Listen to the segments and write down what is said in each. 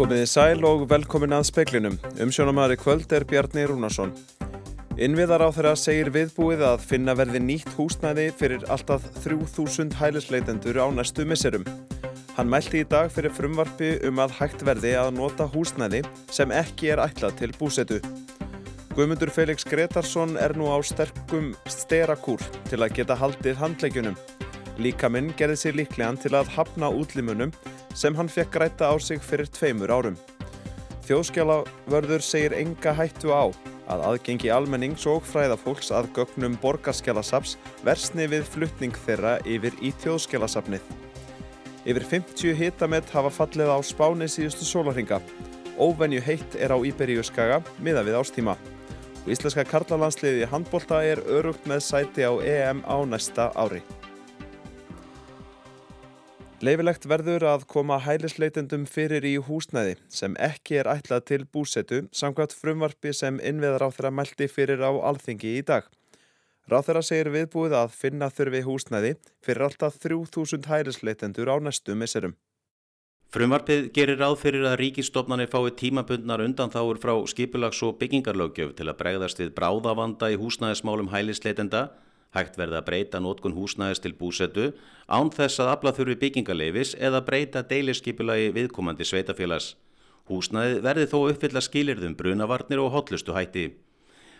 Komiði sæl og velkomin að speklinum. Umsjónamæri kvöld er Bjarni Rúnarsson. Innviðar á þeirra segir viðbúið að finna verði nýtt húsnæði fyrir alltaf 3000 hælisleitendur á næstu misserum. Hann mælti í dag fyrir frumvarfi um að hægt verði að nota húsnæði sem ekki er ætlað til búsetu. Guðmundur Felix Gretarsson er nú á sterkum sterakúr til að geta haldið handlegjunum. Líkaminn gerði sér líklegan til að hafna útlimunum sem hann fekk græta á sig fyrir tveimur árum. Þjóðskjálavörður segir enga hættu á að aðgengi almennings og fræðafólks að gögnum borgarskjálasaps versni við fluttning þeirra yfir í þjóðskjálasapnið. Yfir 50 hitamett hafa fallið á spáni síðustu sólarhinga. Óvenju heitt er á Íberíu skaga miða við ástíma. Íslenska karlalandsliði handbólta er örugt með sæti á EM á næsta ári. Leifilegt verður að koma hælisleitendum fyrir í húsnæði sem ekki er ætlað til búsetu samkvæmt frumvarfi sem innviðar á þeirra mælti fyrir á alþingi í dag. Ráð þeirra segir viðbúið að finna þurfi húsnæði fyrir alltaf 3000 hælisleitendur á næstu misserum. Frumvarpið gerir ráð fyrir að ríkistofnani fái tímabundnar undan þáur frá skipulags- og byggingarlögjöf til að bregðast við bráðavanda í húsnæðismálum hælisleitenda Hægt verði að breyta nótkun húsnæðis til búsetu án þess að afla þurfi byggingarleifis eða breyta deiliskypulagi viðkomandi sveitafélags. Húsnæði verði þó uppfylla skilirðum brunavarnir og hotlustu hætti.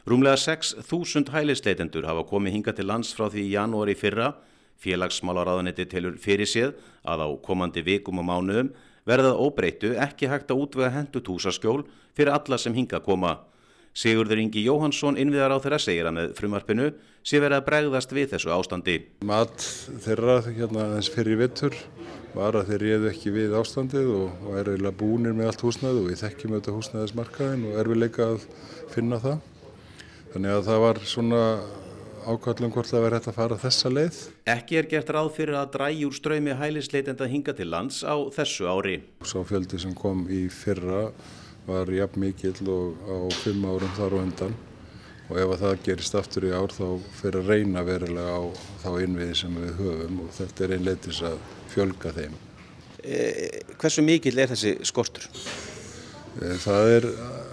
Rúmlega 6.000 hælisleitendur hafa komið hinga til lands frá því í janúari fyrra. Félagsmálaráðanetti telur fyrir séð að á komandi vikum og mánuðum verðað óbreytu ekki hægt að útvega hendut húsaskjól fyrir alla sem hinga koma. Sigurður Ingi Jóhansson innviðar á þeirra segir að með frumarpinu sé verið að bregðast við þessu ástandi. Mat þeirra hérna eins fyrir vittur var að þeir réðu ekki við ástandið og, og er eiginlega búinir með allt húsnæðu og við þekkjum auðvitað húsnæðismarkaðin og er við leika að finna það. Þannig að það var svona ákvæmlega hvort það verið hægt að fara þessa leið. Ekki er gert ráð fyrir að drægi úr ströymi hælisleitenda hinga til lands á þessu ári. Sá fjöldi sem kom í fyrra var jafn mikill og á fimm árum þar og undan og ef að það gerist aftur í ár þá fyrir að reyna verulega á þá innviði sem við höfum og þetta er einn leitis að fjölga þeim. E, hversu mikill er þessi skortur? E, það er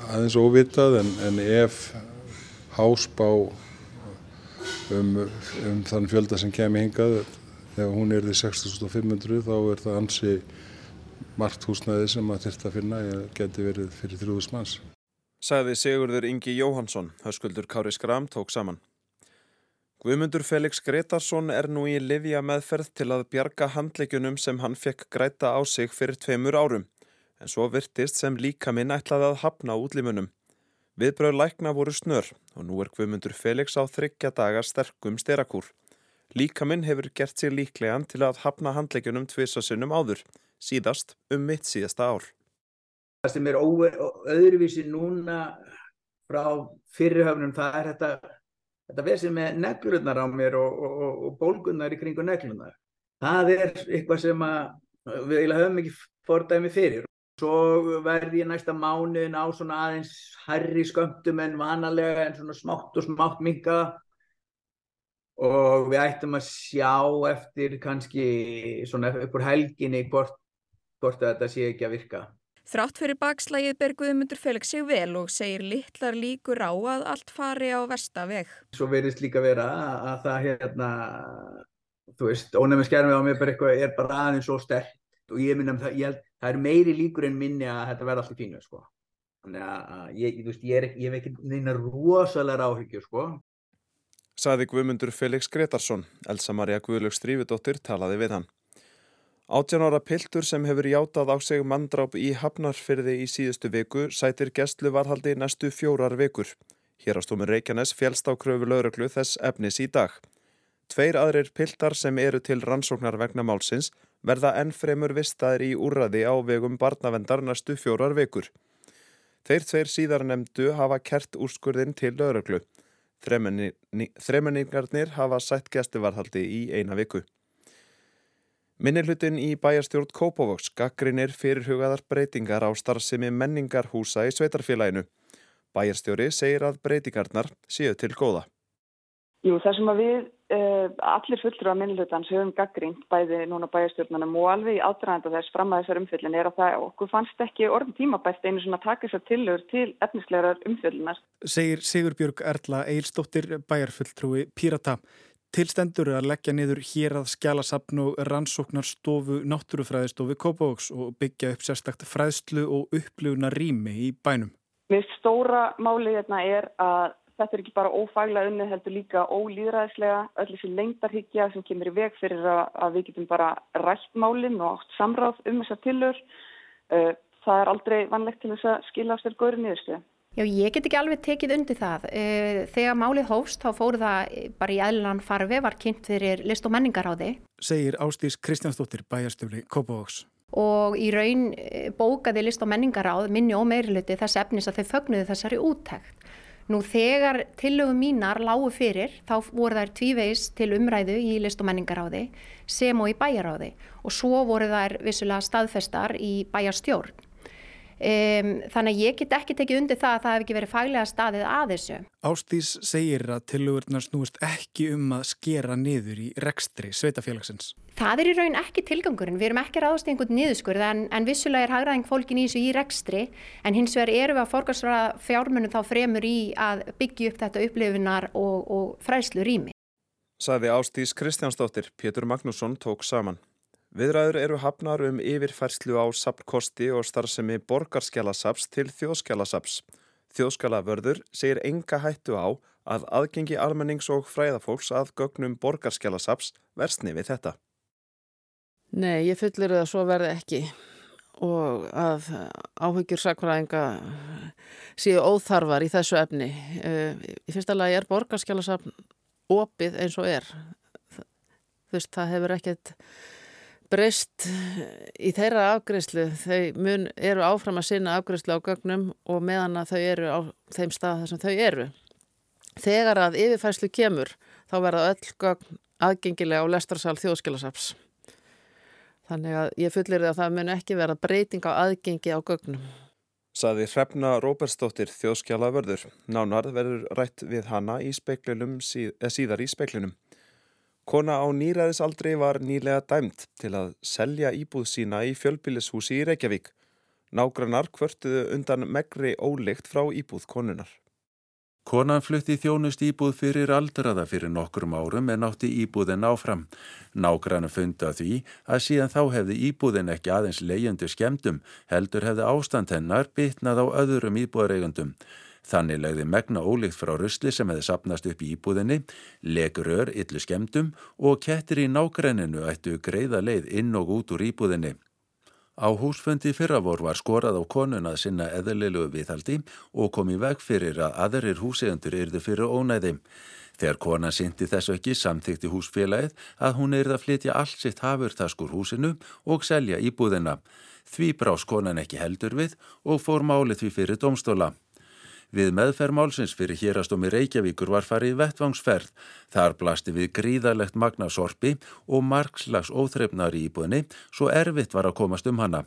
aðeins óvitað en, en ef hásbá um, um þann fjölda sem kemur hingað, þegar hún er því 6500 þá er það ansi margt húsnæði sem að þurft að finna geti verið fyrir þrjúðus manns. Sæði Sigurður Ingi Jóhansson, höskuldur Kári Skram tók saman. Guðmundur Felix Gretarsson er nú í livja meðferð til að bjarga handleikunum sem hann fekk græta á sig fyrir tveimur árum, en svo virtist sem líka minn ætlaði að hafna útlimunum. Viðbröð lækna voru snör og nú er Guðmundur Felix á þryggja daga sterkum styrakúr. Líka minn hefur gert sér líklegan til að hafna handleikunum tvisasinnum áður, síðast um mitt síðasta ár. Það sem er öðruvísi núna frá fyrirhöfnum það er þetta, þetta vesið með neglunar á mér og, og, og bólgunar í kringu neglunar. Það er eitthvað sem við eiginlega höfum ekki fordæmi fyrir. Svo verði ég næsta mánuðin á svona aðeins herri skömmtum en vanalega en svona smátt og smátt minga og við ættum að sjá eftir kannski svona uppur helginni hvort hvort þetta sé ekki að virka. Þrátt fyrir bakslægið ber Guðmundur Felix sig vel og segir litlar líkur á að allt fari á vestaveg. Svo verðist líka vera að það hérna, þú veist, ónæmi skermið á mér bara eitthvað er bara aðeins svo sterkt og ég minna um það, ég held, það er meiri líkur en minni að þetta verða allt í fínu, sko. Þannig að ég, þú veist, ég, er, ég hef ekki neina rosalega áhyggjur, sko. Saði Guðmundur Felix Gretarsson, Elsa Maria Guðlög Strífudóttir talaði við hann. Átjan ára piltur sem hefur játað á sig manndráp í Hafnarfyrði í síðustu viku sætir gestluvarhaldi næstu fjórar vikur. Hérastómur Reykjanes félst á kröfu lauruglu þess efnis í dag. Tveir aðrir piltar sem eru til rannsóknar vegna málsins verða enn fremur vistaðir í úrraði á vegum barnavendar næstu fjórar vikur. Þeir tveir síðar nefndu hafa kert úrskurðin til lauruglu. Þremenningarnir hafa sætt gestluvarhaldi í eina viku. Minnilhutin í bæjarstjórn Kópavóks gaggrinir fyrirhugaðar breytingar á starfsemi menningarhúsa í sveitarfélaginu. Bæjarstjóri segir að breytingarnar séu til góða. Jú, það sem við uh, allir fullur af minnlutans höfum gaggrínt bæði núna bæjastjórnunum og alveg í ádraðanda þess fram að þessar umfjöldin er að það okkur fannst ekki orðin tímabæst einu svona taka þessar tillögur til efnislegar umfjöldunar. Segir Sigurbjörg Erla Eilstóttir bæjarfulltrúi Pírata. Tilstendur að leggja niður hér að skjálasapn og rannsóknarstofu náttúrufræðistofu Kópavóks og byggja upp sérstakt fræðslu og upplifuna rými í bænum. Mér stóra málið hérna er að Þetta er ekki bara ófaglega unni heldur líka ólýðræðislega öll þessi lengdarhyggja sem kemur í veg fyrir að, að við getum bara rætt málinn og átt samráð um þessa tilur. Uh, það er aldrei vanlegt til þess að skila á sér góðri niðurstu. Já, ég get ekki alveg tekið undir það. Uh, þegar málið hófst þá fóru það bara í eðlan farfi, var kynnt fyrir list og menningar á þið. Segir Ástís Kristjánsdóttir, bæjastöfli Kópavóks. Og í raun uh, bókaði list og menningar á minni og meiriluti þess efnis að þau fögnuði þessari úttækt. Nú þegar tillögum mínar lágu fyrir þá voru þær tvíveis til umræðu í list og menningaráði sem og í bæjaráði og svo voru þær vissulega staðfestar í bæjarstjórn. Um, þannig að ég get ekki tekið undir það að það hef ekki verið faglega staðið að þessu. Ástís segir að tillögurnar snúist ekki um að skera niður í rekstri sveitafélagsins. Það er í raun ekki tilgangurinn. Við erum ekki ráðast í einhvern niðurskurð en, en vissulega er hagraðing fólkin í þessu í rekstri en hins vegar eru við að forgarsra fjármunum þá fremur í að byggja upp þetta upplifinar og, og fræslu rými. Saði Ástís Kristjánsdóttir, Pétur Magnússon tók saman. Viðræður eru hafnar um yfirfærslu á sapnkosti og starfsemi borgarskjálasaps til þjóðskjálasaps. Þjóðskjálavörður segir enga hættu á að aðgengi almennings og fræðafólks að gögnum borgarskjálasaps versni við þetta. Nei, ég fullir það svo verði ekki og að áhyggjur sakfræðinga séu óþarfar í þessu efni. Eh, í fyrsta lagi er borgarskjálasapn opið eins og er. Þú veist, það hefur ekkert breyst í þeirra afgreyslu. Þau mun, eru áfram að sinna afgreyslu á gögnum og meðan að þau eru á þeim stað þar sem þau eru. Þegar að yfirfæslu kemur þá verða öll gögn aðgengilega á lestrarsal þjóðskilasaps. Þannig að ég fullir því að það mun ekki vera breyting á aðgengi á gögnum. Saði Hrefna Róbersdóttir þjóðskjala vörður. Nánar verður rætt við hana í síð, síðar í speiklinum. Kona á nýræðisaldri var nýlega dæmt til að selja íbúð sína í fjölbillishúsi í Reykjavík. Nágrannar kvörtuðu undan megri óleikt frá íbúð konunar. Konan flutti þjónust íbúð fyrir aldraða fyrir nokkrum árum en átti íbúðin áfram. Nágrannu funda því að síðan þá hefði íbúðin ekki aðeins leyendu skemdum, heldur hefði ástand hennar bitnað á öðrum íbúðareigundum. Þannig legði megna ólíkt frá rusli sem hefði sapnast upp í íbúðinni, legurör, illu skemdum og kettir í nágrenninu ættu greiða leið inn og út úr íbúðinni. Á húsfundi fyrravor var skorað á konun að sinna eðlilu viðhaldi og kom í veg fyrir að aðrir húsegundur yrðu fyrir ónæði. Þegar konan syndi þessu ekki samþykti húsfélagið að hún yrði að flytja allt sitt hafurtaskur húsinu og selja íbúðina. Því brás konan ekki heldur við og fór málið því fyrir domstóla. Við meðferðmálsins fyrir hérastómi Reykjavíkur var farið vettvangsferð. Þar blasti við gríðarlegt magnasorpi og margslags óþreifnar í íbúðinni svo erfitt var að komast um hana.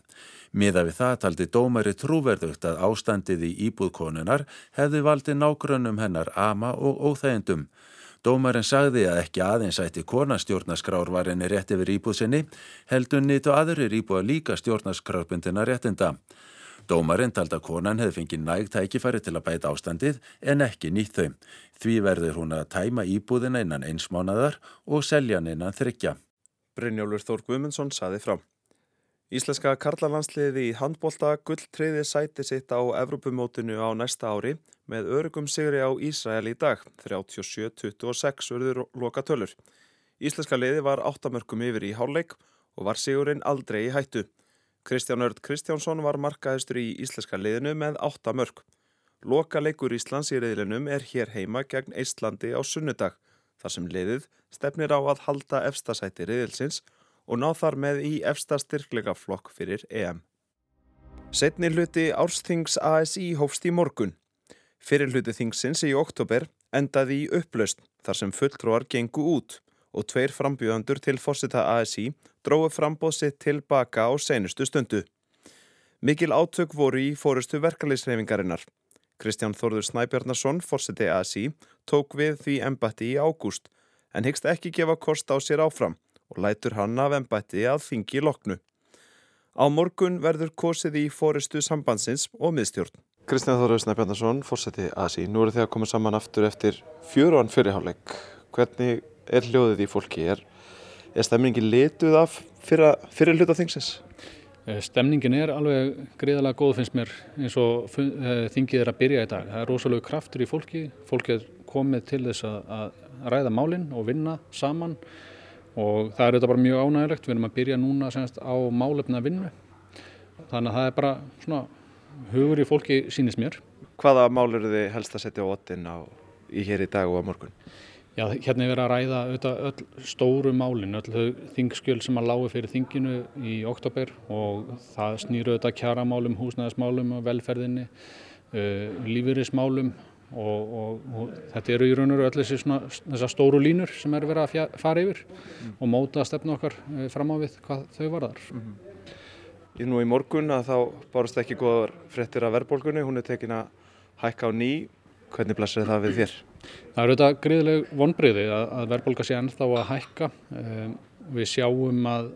Miða við það taldi dómari trúverðugt að ástandið í íbúðkonunar hefði valdi nágrönnum hennar ama og óþægendum. Dómarinn sagði að ekki aðeins ætti konastjórnaskrár var henni rétt yfir íbúðsinni, heldur nýtt og aðrir íbúða líka stjórnaskrárbyndina réttinda. Dómarinn talda konan hefði fengið nægt tækifæri til að bæta ástandið en ekki nýtt þau. Því verður hún að tæma íbúðina innan eins mánadar og selja hann innan þryggja. Brynjólfur Þór Guðmundsson saði frá. Íslenska karlalandsliði í handbólta gulltriði sæti sitt á Evrópumótinu á næsta ári með örugum sigri á Ísrael í dag, 37-26 urður loka tölur. Íslenska liði var áttamörkum yfir í háluleik og var sigurinn aldrei í hættu. Kristján Örd Kristjánsson var markaðistur í íslenska liðinu með 8 mörg. Loka leikur Íslands í reyðlinum er hér heima gegn Íslandi á sunnudag þar sem liðið stefnir á að halda efstasæti reyðilsins og ná þar með í efsta styrklega flokk fyrir EM. Setni hluti Ársþings ASI hófst í morgun. Fyrir hluti þingsins í oktober endaði í upplaust þar sem fulltróar gengu út og tveir frambjöðandur til fósita ASI dróðu frambóð sitt tilbaka á seinustu stundu. Mikil átök voru í fórustu verkefliðsreifingarinnar. Kristján Þórður Snæbjarnason, fórseti ASI, tók við því embatti í ágúst en hyggst ekki gefa kost á sér áfram og lætur hann af ennbætti að þingi loknu. Á morgun verður kosið í fóristu sambandsins og miðstjórn. Kristján Þórausna Bjarnarsson, fórseti ASI. Nú eru þið að koma saman aftur eftir fjöruan fyrirháleik. Hvernig er hljóðið í fólki? Er, er stemningin lituð af fyrir hluta þingsins? Stemningin er alveg greiðalega góð finnst mér eins og þingið er að byrja í dag. Það er rosalega kraftur í fólki. Fólki er komið til þess að, að ræða málinn og vinna saman og það er þetta bara mjög ánægilegt. Við erum að byrja núna semst, á málefna vinnu. Þannig að það er bara svona hugur í fólki sínist mér. Hvaða mál eru þið helst að setja á ottin á, í hér í dag og á morgun? Já, hérna er verið að ræða auðvitað öll stóru málin, öll þau þingskjöl sem að lágu fyrir þinginu í oktober og það snýru auðvitað kjaramálum, húsnæðismálum, velferðinni, uh, lífeyrismálum og, og, og þetta eru í raun og öll þessar stóru línur sem er verið að fjá, fara yfir mm. og móta stefnu okkar uh, fram á við hvað þau varðar. Mm -hmm. Í nú í morgun að þá bárst ekki góðar frettir af verðbólgunni, hún er tekin að hækka á ný, hvernig blæsir það við þér? Það eru þetta gríðileg vonbreyði að, að verðbólka sé ennþá að hækka. Um, við sjáum að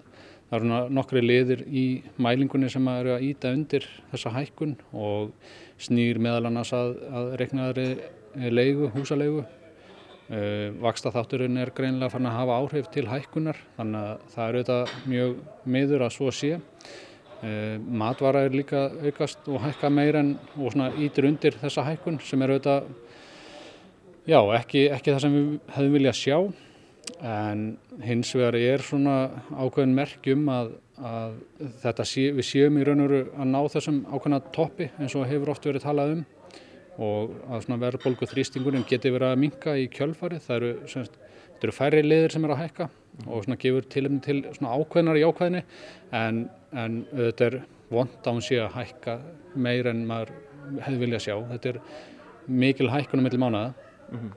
það eru nokkri liðir í mælingunni sem eru að íta undir þessa hækkun og snýr meðal annars að, að reiknaðri leigu, húsalegu. Uh, Vaksta þátturinn er greinilega farin að hafa áhrif til hækkunar þannig að það eru þetta mjög meður að svo sé. Uh, matvara er líka aukast og hækka meir en og ítir undir þessa hækkun sem eru auðvitað Já, ekki, ekki það sem við hefðum viljað sjá en hins vegar er svona ákveðin merkjum að, að þetta sé, við séum í raun og veru að ná þessum ákveðina toppi eins og hefur oft verið talað um og að svona verðbólgu þrýstingurinn geti verið að minka í kjölfarið. Það eru, semst, það eru færri liðir sem eru að hækka og svona gefur tilum til svona ákveðinar í ákveðinni en, en þetta er vond á hún sé að hækka meir en maður hefði viljað sjá. Þetta er mikil hækkunum millir mánuða Mm -hmm.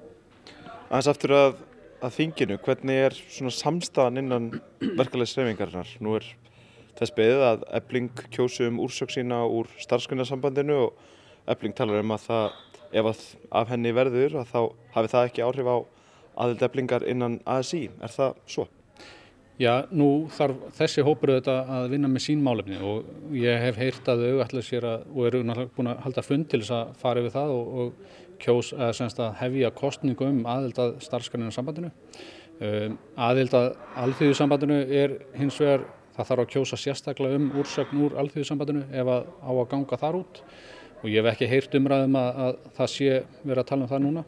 Aðeins aftur að, að þinginu, hvernig er samstæðan innan verkefæliðsreyfingarnar? Nú er þess beðið að ebling kjósu um úrsök sína úr starfskunnarsambandinu og ebling talar um að það, ef að af henni verður, að þá hafi það ekki áhrif á aðild eblingar innan ASI. Er það svo? Já, nú þarf þessi hópur auðvitað að vinna með sín málefni og ég hef heyrt að ætla sér að, og eru náttúrulega búin að halda fund til þess að fara yfir það og, og kjós að hefja kostningu um aðild að starfskaninu sambandinu. Um, aðild að alþjóðsambandinu er hins vegar, það þarf að kjósa sérstaklega um úrsögn úr alþjóðsambandinu ef að á að ganga þar út og ég hef ekki heyrt umræðum að, að það sé verið að tala um það núna.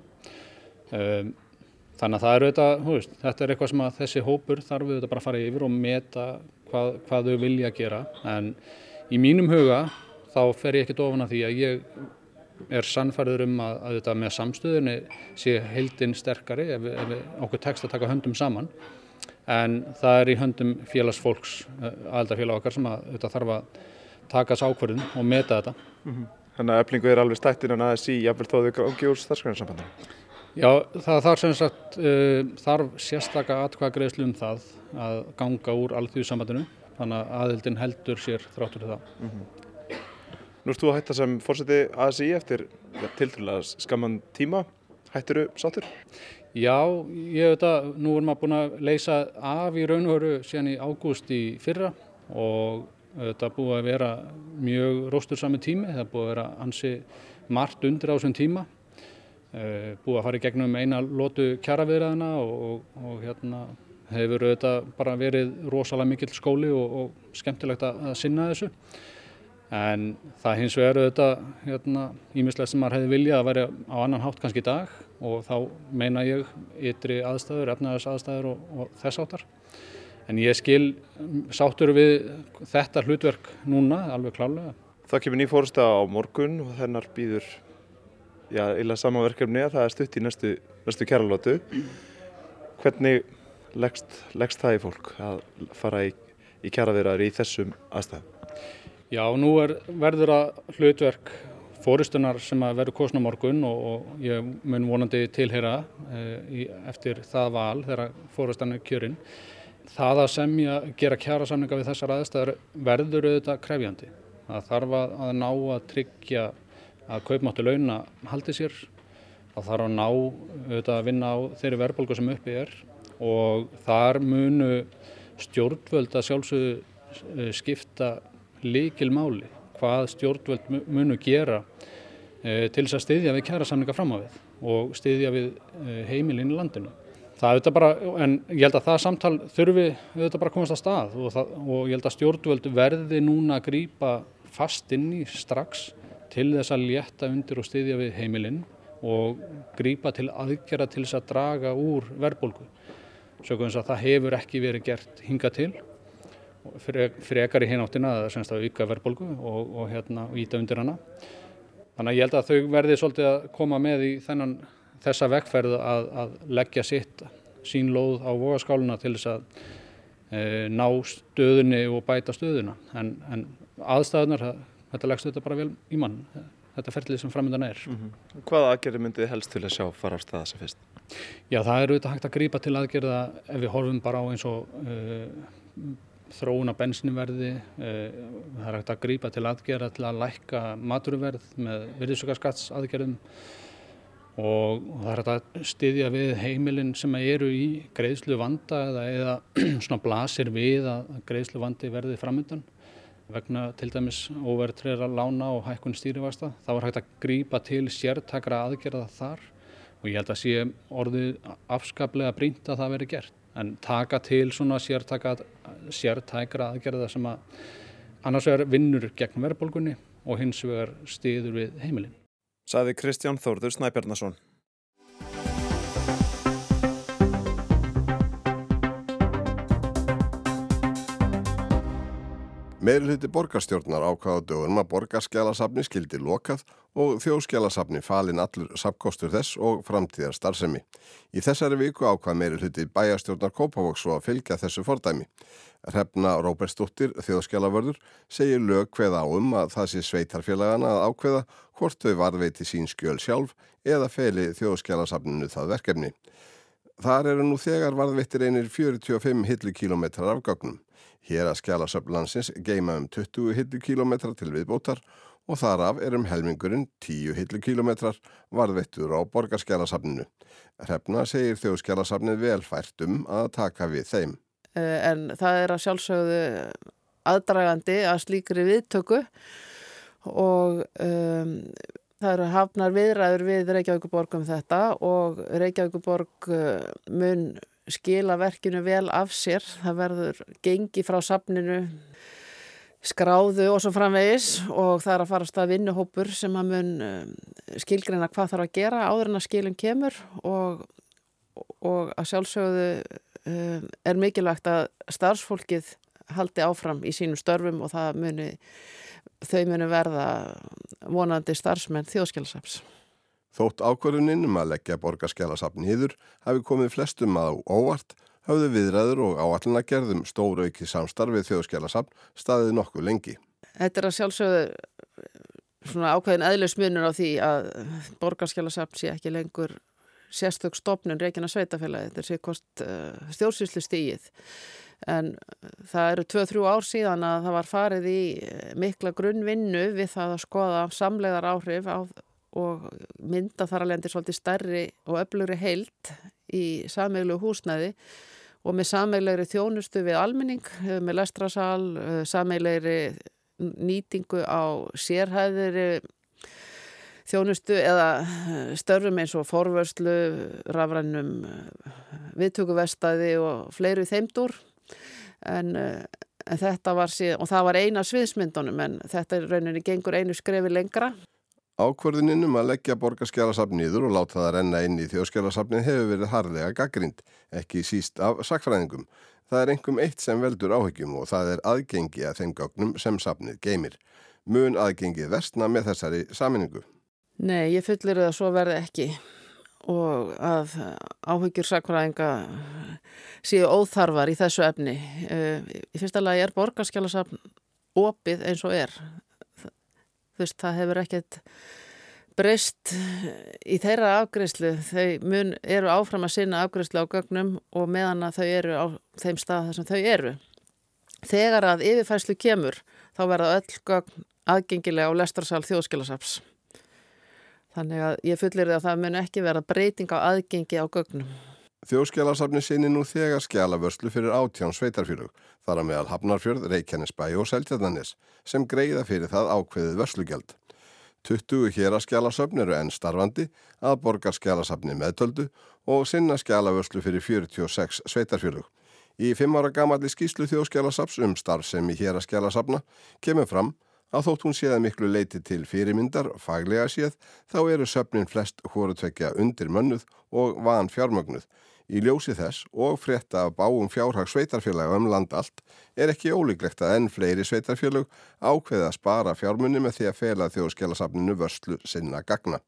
Um, þannig að það er auðvitað, veist, þetta er eitthvað sem að þessi hópur þarf auðvitað bara að fara yfir og meta hvað, hvað þau vilja gera en í mínum huga þá fer ég ekkert ofan að því að ég er sannfærður um að, að þetta með samstöðunni sé heildinn sterkari ef, ef okkur tekst að taka höndum saman en það er í höndum félagsfólks eh, aðeldarfélag okkar sem að þetta þarf að taka þessu ákverðin og meta þetta mm -hmm. Þannig að eflingu er alveg stættin en aðeins í jafnvel þóðu gangi úr starfsgrænarsambandinu Já, það þarf sem sagt uh, þarf sérstaka atkvæðagreðslu um það að ganga úr alþjóðsambandinu þannig að aðildin heldur sér þráttur til það mm -hmm. Nú erst þú að hætta sem fórseti ASI eftir ja, tiltrúlega skamman tíma. Hættir þú sátur? Já, ég veit að nú erum við búin að leysa af í raun og veru síðan í ágúst í fyrra og þetta búið að vera mjög róstur sami tími. Það búið að vera ansi margt undir á þessum tíma. Eh, búið að fara í gegnum eina lótu kjaraviðræðina og, og, og hérna hefur þetta bara verið rosalega mikill skóli og, og skemmtilegt að, að sinna þessu en það hins vegar auðvitað hérna, ímislegt sem maður hefði viljað að vera á annan hátt kannski í dag og þá meina ég ytri aðstæður, efnaðars aðstæður og, og þess áttar. En ég skil sáttur við þetta hlutverk núna, alveg klálega. Það kemur nýjum fórsta á morgun og þennar býður já, illa samanverkefni að það er stutt í næstu, næstu kæralótu. Hvernig leggst það í fólk að fara í, í kæraverðar í þessum aðstæðum? Já, nú er, verður að hlutverk fórustunar sem að verður kosna morgun og, og ég mun vonandi tilheyra e, eftir það val þegar fórustan er kjörinn. Það að semja, gera kjara samninga við þessar aðstæður verður auðvitað krefjandi. Það þarf að, að ná að tryggja að kaupmáttu launa haldi sér. Það þarf að ná auðvitað að vinna á þeirri verðbólgu sem uppi er og þar munu stjórnvöld að sjálfsögðu eh, skipta líkil máli hvað stjórnvöld munu gera e, til þess að styðja við kæra samninga fram á við og styðja við e, heimilinn í landinu. Það auðvitað bara, en ég held að það samtal þurfi auðvitað bara að komast að stað og, það, og ég held að stjórnvöld verði núna að grýpa fast inn í strax til þess að létta undir og styðja við heimilinn og grýpa til aðgjara til þess að draga úr verðbólgu. Sjökum þess að það hefur ekki verið gert hinga til frekar í hináttina að auka verðbólgu og, og hérna íta undir hana. Þannig að ég held að þau verði svolítið að koma með í þennan þessa vekkferð að, að leggja sitt sín lóð á vogaskáluna til þess að e, ná stöðunni og bæta stöðuna. En, en aðstæðunar, þetta leggst þetta bara vel í mann, þetta ferlið sem framöndan er. Mm -hmm. Hvaða aðgerði myndið helst til að sjá fara á staða sem fyrst? Já, það er auðvitað hægt að grípa til aðgerða ef við horfum bara á eins og uh, þróun á bensinverði, eh, það er hægt að grýpa til aðgerða til að lækka maturverð með virðisökarskatts aðgerðum og það er hægt að styðja við heimilin sem eru í greiðslu vanda eða, eða svona blasir við að greiðslu vandi verði framöndan vegna til dæmis óverðtrera lána og hækkun stýrivasta. Það var hægt að grýpa til sértakra aðgerða þar. Og ég held að sé orðið afskaplega brínt að það veri gert en taka til svona sértækra aðgerða sem að annars vegar vinnur gegn verðbólgunni og hins vegar stiður við heimilin. Saði Kristján Þórður Snæbjarnason. Meirulhyti borgarstjórnar ákvaða dögunum að borgarskjálasafni skildi lokað og þjóðskjálasafni falin allur sapkostur þess og framtíðar starfsemi. Í þessari viku ákvaða meirulhyti bæjarstjórnar Kópavóks og að fylgja þessu fordæmi. Hrefna Róbersdóttir, þjóðskjálavörður, segir lög hveða á um að það sé sveitarfélagana að ákveða hvort þau varðveiti sín skjöl sjálf eða feli þjóðskjálasafninu það verkefni. Þar eru nú þegar varðveitir einir 45 hillukilometrar af gögnum. Hér að skjálasöflansins geima um 20 hillukilometrar til viðbótar og þaraf er um helmingurinn 10 hillukilometrar varðveittur á borgarskjálasafninu. Hrefna segir þjóðskjálasafnið velfært um að taka við þeim. Eh, en það er að sjálfsögðu aðdragandi að slíkri viðtöku og um, það eru hafnar viðræður við Reykjavíkuborg um þetta og Reykjavíkuborg eh, mun skila verkinu vel af sér. Það verður gengi frá safninu, skráðu og svo framvegis og það er að fara að vinnuhópur sem að mun um, skilgreina hvað þarf að gera áður en að skilum kemur og, og að sjálfsögðu um, er mikilvægt að starfsfólkið haldi áfram í sínum störfum og það muni, þau muni verða vonandi starfsmenn þjóðskjálfsaps. Þótt ákvörðuninn um að leggja borgarskjálasafn hýður hafi komið flestum að óvart, hafðu viðræður og áallina gerðum stóru auki samstarfið þjóðskjálasafn staðið nokkuð lengi. Þetta er að sjálfsögðu svona ákveðin eðlusmunur á því að borgarskjálasafn sé ekki lengur sérstök stopnun reygin að sveitafélagi, þetta sé kost uh, stjórnsýslu stíið. En það eru 2-3 ár síðan að það var farið í mikla grunnvinnu við það að skoða samlegar áhrif á og mynda þar alveg endur svolítið stærri og öflugri heilt í sameiglegu húsnæði og með sameilegri þjónustu við almenning, með lestrasal, sameilegri nýtingu á sérhæðiri þjónustu eða störfum eins og forvörslu, rafrænum viðtökuvestæði og fleiri þeimdur en, en þetta var síðan, og það var eina sviðsmyndunum en þetta rauninni gengur einu skrefi lengra Ákvörðuninn um að leggja borgarskjálasafn nýður og láta það renna inn í þjóðskjálasafnin hefur verið harlega gaggrind, ekki síst af sakfræðingum. Það er engum eitt sem veldur áhyggjum og það er aðgengi að þeim gögnum sem safnið geymir. Mun aðgengið vestna með þessari saminningu? Nei, ég fullir það svo verði ekki og að áhyggjur sakfræðinga séu óþarfar í þessu efni. Eh, í fyrsta lagi er borgarskjálasafn opið eins og er veist, það hefur ekkert breyst í þeirra afgriðslu, þau mun eru áfram að sinna afgriðslu á gögnum og meðan að þau eru á þeim stað þar sem þau eru. Þegar að yfirfæslu kemur, þá verða öll gögn aðgengilega á lestarsal þjóðskilasaps. Þannig að ég fullir því að það mun ekki vera breyting á aðgengi á gögnum. Þjóðskjálasafni sinni nú þegar skjálavörslu fyrir átján sveitarfjörug, þar að meðal Hafnarfjörð, Reykjanesbæ og Seltjarnanis, sem greiða fyrir það ákveðið vörslugjald. 20 hér að skjálasöfn eru enn starfandi að borgar skjálasafni meðtöldu og sinna skjálavörslu fyrir 46 sveitarfjörug. Í fimm ára gamalli skýslu þjóðskjálasafs um starf sem í hér að skjálasafna kemur fram að þótt hún séða miklu leiti til fyrirmyndar, faglega séð, þá eru söfnin flest hórutvekja undir mönnuð og van fjármögnuð. Í ljósi þess og frétta af báum fjárhags sveitarfélag um land allt er ekki ólíklegt að enn fleiri sveitarfélag ákveða að spara fjármunni með því að fela þjóðskjálasafninu vörslu sinna gagna.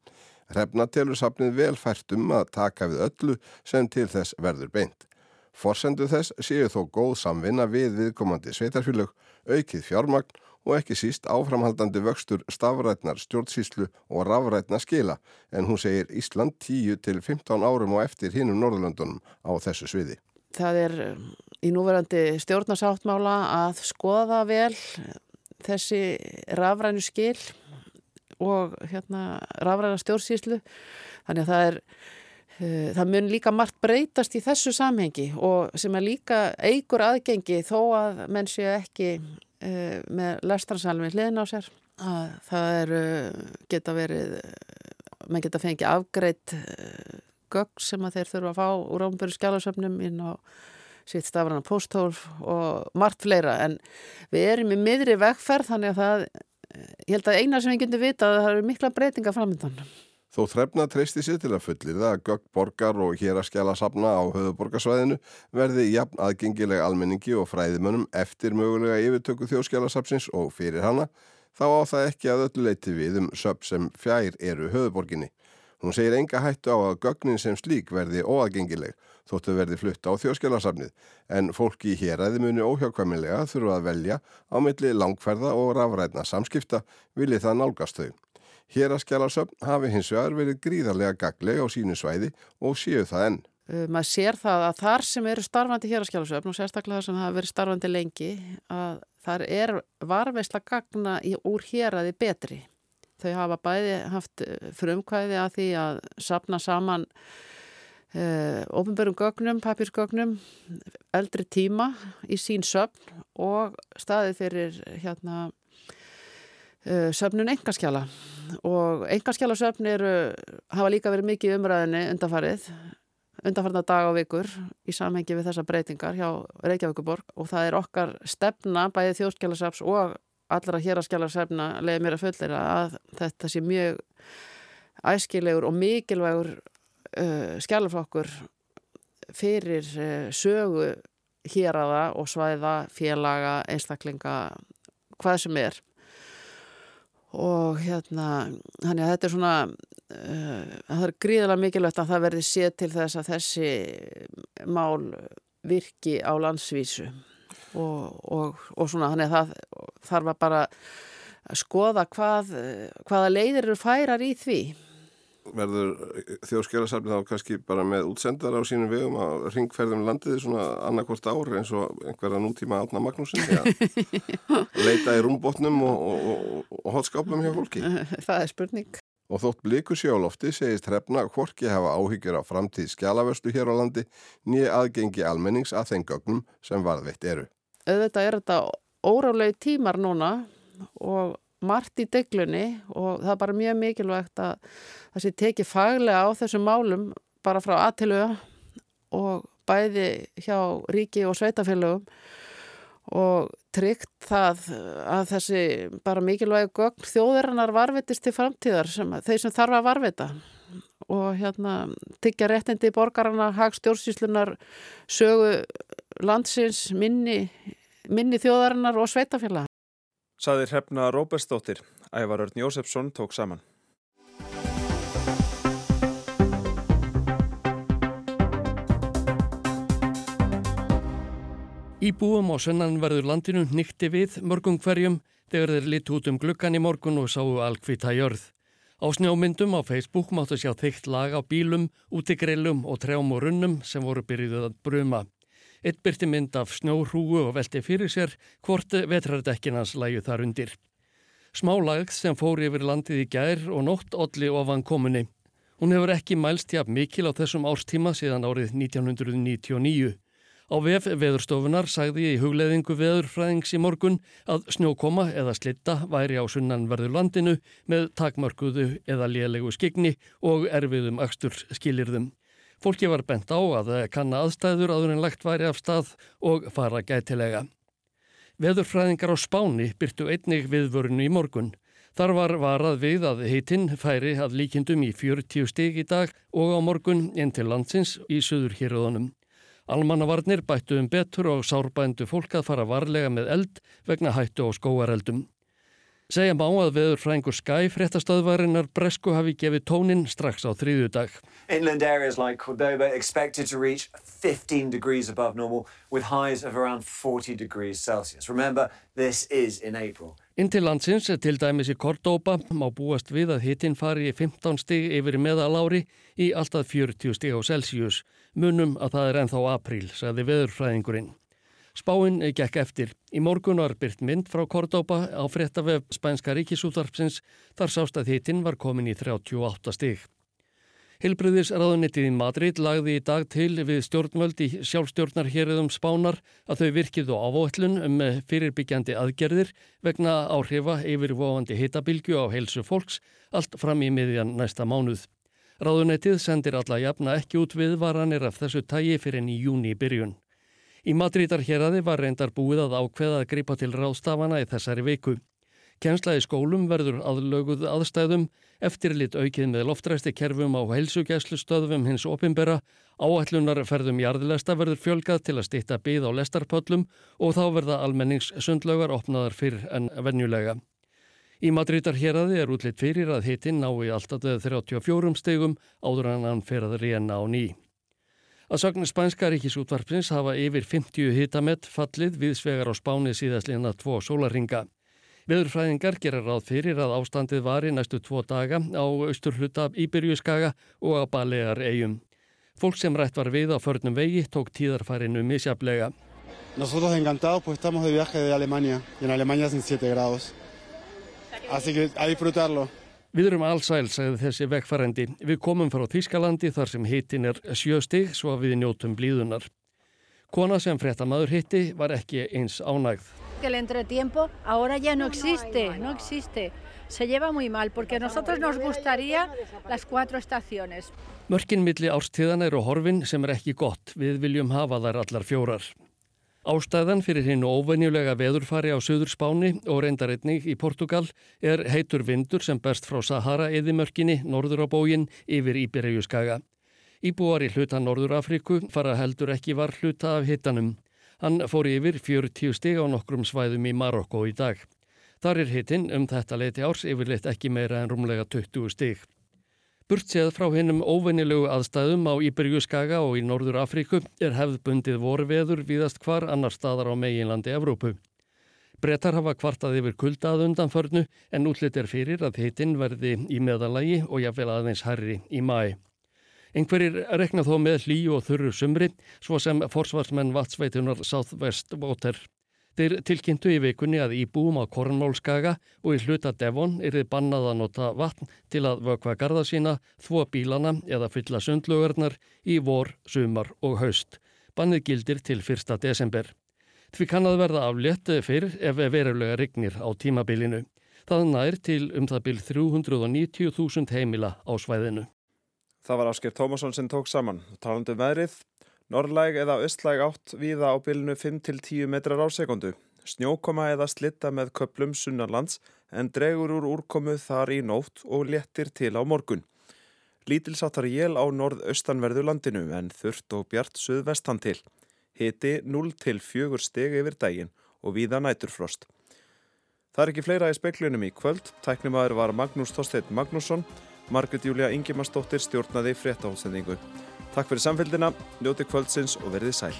Hrefna telur safnið vel fært um að taka við öllu sem til þess verður beint. Forsendu þess séu þó góð samvinna við viðkomandi sveitarfélag, aukið fjármagn og ekki síst áframhaldandi vöxtur stafrætnar stjórnsýslu og rafrætna skila en hún segir Ísland 10 til 15 árum og eftir hinnum Norðurlöndunum á þessu sviði. Það er um, í núverandi stjórnarsáttmála að skoða vel þessi rafrænu skil og hérna rafræna stjórnsýslu þannig að það er uh, það mun líka margt breytast í þessu samhengi og sem er líka eigur aðgengi þó að menn séu ekki með lestransalmi hliðin á sér. Að það eru, geta verið menn geta fengið afgreitt gögg sem að þeir þurfa að fá úr ámböru skjálasöfnum inn á sitt stafrana posthólf og margt fleira. En við erum í miðri vegferð þannig að það ég held að eina sem við getum vita að það eru mikla breytinga framöndan Þó þrefna treysti sér til að fullir það að gögg borgar og hér að skjala safna á höfuborgarsvæðinu verði jafn aðgengileg almenningi og fræðimönnum eftir mögulega yfirtöku þjóðskjálasafsins og fyrir hana, þá á það ekki að öllu leiti við um söp sem fjær eru höfuborginni. Hún segir enga hættu á að gögnin sem slík verði óaðgengileg þóttu verði flutta á þjóðskjálasafnið en fólki í héræði muni óhjákvæmilega þurfa að velja á milli langferða og rafrætna Hér að skjálasöfn hafi hins vegar verið gríðarlega gagleg á sínu svæði og séu það enn. Uh, maður sér það að þar sem eru starfandi hér að skjálasöfn og sérstaklega þar sem hafa verið starfandi lengi að þar er varveisla gagna í, úr hér aði betri. Þau hafa bæði haft frumkvæði að því að sapna saman uh, ofinbörum gögnum, papírsgögnum, eldri tíma í sín söfn og staði fyrir hérna söfnun engaskjala og engaskjalasöfn eru hafa líka verið mikið umræðinni undanfarið undanfarna dag og vikur í samhengi við þessa breytingar hjá Reykjavíkuborg og það er okkar stefna bæðið þjóðskjalasöfs og allra héraskjalasöfna leiði mér að fullera að þetta sé mjög æskilegur og mikilvægur uh, skjalaflokkur fyrir uh, sögu héraða og svæða, félaga, einstaklinga hvað sem er og hérna þannig að þetta er svona uh, það er gríðilega mikilvægt að það verði séð til þess að þessi mál virki á landsvísu. Og, og, og svona þannig að það þarf að bara skoða hvað, hvaða leiðir eru færar í því verður þjóðskjálasafni þá kannski bara með útsendar á sínum vegum að ringferðum landið svona annarkvort ár eins og einhverja nútíma átna Magnúsin leita í rúmbotnum og, og, og, og hotskáplum hjá fólki. Það er spurning. Og þótt bliku sjálofti segist hrefna hvorki hafa áhyggjur á framtíð skjálavöstu hér á landi nýja aðgengi almennings að þeim gögnum sem varðveitt eru. Auðvitað er þetta órálegu tímar núna og margt í deglunni og það er bara mjög mikilvægt að það sé tekið faglega á þessum málum bara frá aðtiluga og bæði hjá ríki og sveitafélögum og tryggt það að þessi bara mikilvæg gögn þjóðurinnar varvitist til framtíðar sem þeir sem þarf að varvita og hérna tyggja réttindi í borgarna, hag stjórnsýslunar sögu landsins minni, minni þjóðarinnar og sveitafélag Saðir hrefna Róbersdóttir, Ævar Örn Jósefsson tók saman. Íbúum á sönnanverður landinu nýtti við mörgum hverjum þegar þeir lit út um gluggan í morgun og sáu alkvita jörð. Á snjómyndum á Facebook máttu sjá þygt lag á bílum, útigrillum og trjám og runnum sem voru byrjuð að bruma. Eitt byrti mynd af snjóhrúu og velti fyrir sér hvort vetrardekkinans læju þar undir. Smálagð sem fór yfir landið í gær og nótt olli ofan komunni. Hún hefur ekki mælst jafn mikil á þessum árstíma síðan árið 1999. Á VF veðurstofunar sagði í hugleðingu veðurfræðings í morgun að snjókoma eða slitta væri á sunnanverðu landinu með takmörkuðu eða lélegu skigni og erfiðum axtur skilirðum. Fólki var bent á að kanna aðstæður aður en lagt væri af stað og fara gætilega. Veðurfræðingar á Spáni byrtu einnig viðvörunu í morgun. Þar var varað við að heitinn færi að líkindum í 40 stig í dag og á morgun inn til landsins í söður héröðunum. Almannavarnir bættu um betur og sárbændu fólk að fara varlega með eld vegna hættu á skóareldum. Segja má að veður frængur Skye fréttastöðvarinnar Bresku hafi gefið tónin strax á þriðju dag. Inland areas like Cordoba expected to reach 15 degrees above normal with highs of around 40 degrees Celsius. Remember, this is in April. Inn til landsins, til dæmis í Cordoba, má búast við að hittin fari í 15 stig yfir meðalári í alltaf 40 stig á Celsius. Munum að það er ennþá apríl, sagði veðurfræðingurinn. Spáinn gekk eftir. Í morgun var byrt mynd frá Cordoba á fréttavef Spænska ríkisúþarpsins þar sást að hittin var komin í 38 stig. Hilbriðisraðunitið í Madrid lagði í dag til við stjórnvöld í sjálfstjórnar hérðum spánar að þau virkið á ávóllun um fyrirbyggjandi aðgerðir vegna áhrifa yfirvofandi hitabilgju á heilsu fólks allt fram í miðjan næsta mánuð. Ráðunetið sendir alla jafna ekki út viðvaranir af þessu tægi fyrir enn í júni byrjun. Í Madridar héradi var reyndar búið að ákveða að gripa til ráðstafana í þessari viku. Kjensla í skólum verður aðlöguð aðstæðum, eftirlit aukið með loftræsti kerfum á heilsugæslu stöðum hins opimbera, áætlunarferðum jarðlesta verður fjölgað til að stýtta byð á lestarpöllum og þá verða almenningssundlögar opnaðar fyrr en venjulega. Í Madridar héradi er útlitt fyrir að hitin ná í alltaf 34 stegum áður en hann fer að reyna á ný. Að sögnu spænska ríkisútvarpsins hafa yfir 50 hitamett fallið við svegar á spáni síðastlina tvo sólaringa. Veðurfræðingar gera ráð fyrir að ástandið var í næstu tvo daga á austur hluta Íbyrjuskaga og á Balear eigum. Fólk sem rætt var við á förnum vegi tók tíðarfærinu misjaflega. Nosotros encantados pues estamos de viaje de Alemania y en Alemania sin 7 grados. Así que a disfrutarlo. Við erum allsæl, segði þessi vegfærendi. Við komum frá Þískalandi þar sem hitin er sjöstig svo að við njótum blíðunar. Kona sem fréttamaður hitti var ekki eins ánægð. El entretiempo ahora ya no existe, no existe. Se lleva muy mal porque nosotros nos gustaría las cuatro estaciones. Mörkin milli árstíðan eru horfin sem er ekki gott. Við viljum hafa þær allar fjórar. Ástæðan fyrir hinn óvenjulega veðurfari á Suður Spáni og reyndaritning í Portugal er heitur vindur sem berst frá Sahara eðimörkinni norður á bógin yfir Íbyrjuskaga. Íbúar í hluta Norður Afriku fara heldur ekki var hluta af hittanum. Hann fór yfir 40 stig á nokkrum svæðum í Marokko í dag. Þar er hittinn um þetta leiti árs yfirleitt ekki meira en rúmlega 20 stig. Burtséð frá hennum óvennilegu aðstæðum á Íberjuskaga og í Norður Afríku er hefðbundið vorveður víðast hvar annar staðar á meginlandi Evrópu. Brettar hafa kvartað yfir kuldað undanförnu en útlitt er fyrir að hittinn verði í meðalagi og jáfnvel aðeins herri í mæ. Einhverjir rekna þó með hlý og þurru sumri, svo sem forsvarsmenn vatsveitunar Southwest Water. Þeir tilkynntu í vikunni að íbúum á Kornmálskaga og í hluta Devon er þið bannað að nota vatn til að vökva garda sína, þvó bílana eða fylla sundlögarnar í vor, sumar og haust. Bannið gildir til 1. desember. Því kann að verða aflétt fyrir ef verulega rignir á tímabilinu. Það nær til um það byrj 390.000 heimila á svæðinu. Það var Ásker Tómasson sem tók saman. Talandu um veðrið, norrlæg eða östlæg átt víða á bylnu 5-10 metrar á sekundu. Snjókoma eða slitta með köplum sunnarlands en dregur úr úrkomu þar í nótt og léttir til á morgun. Lítilsáttar jél á norð-austanverðu landinu en þurft og bjart suðvestan til. Hiti 0-4 steg yfir daginn og víða næturfrost. Það er ekki fleira í speklinum í kvöld. Tæknimaður var Magnús Þorstein Magnússon. Margrit Júlia Ingimarsdóttir stjórnaði fréttahólsendingu. Takk fyrir samfélgina, njóti kvöldsins og verðið sæl.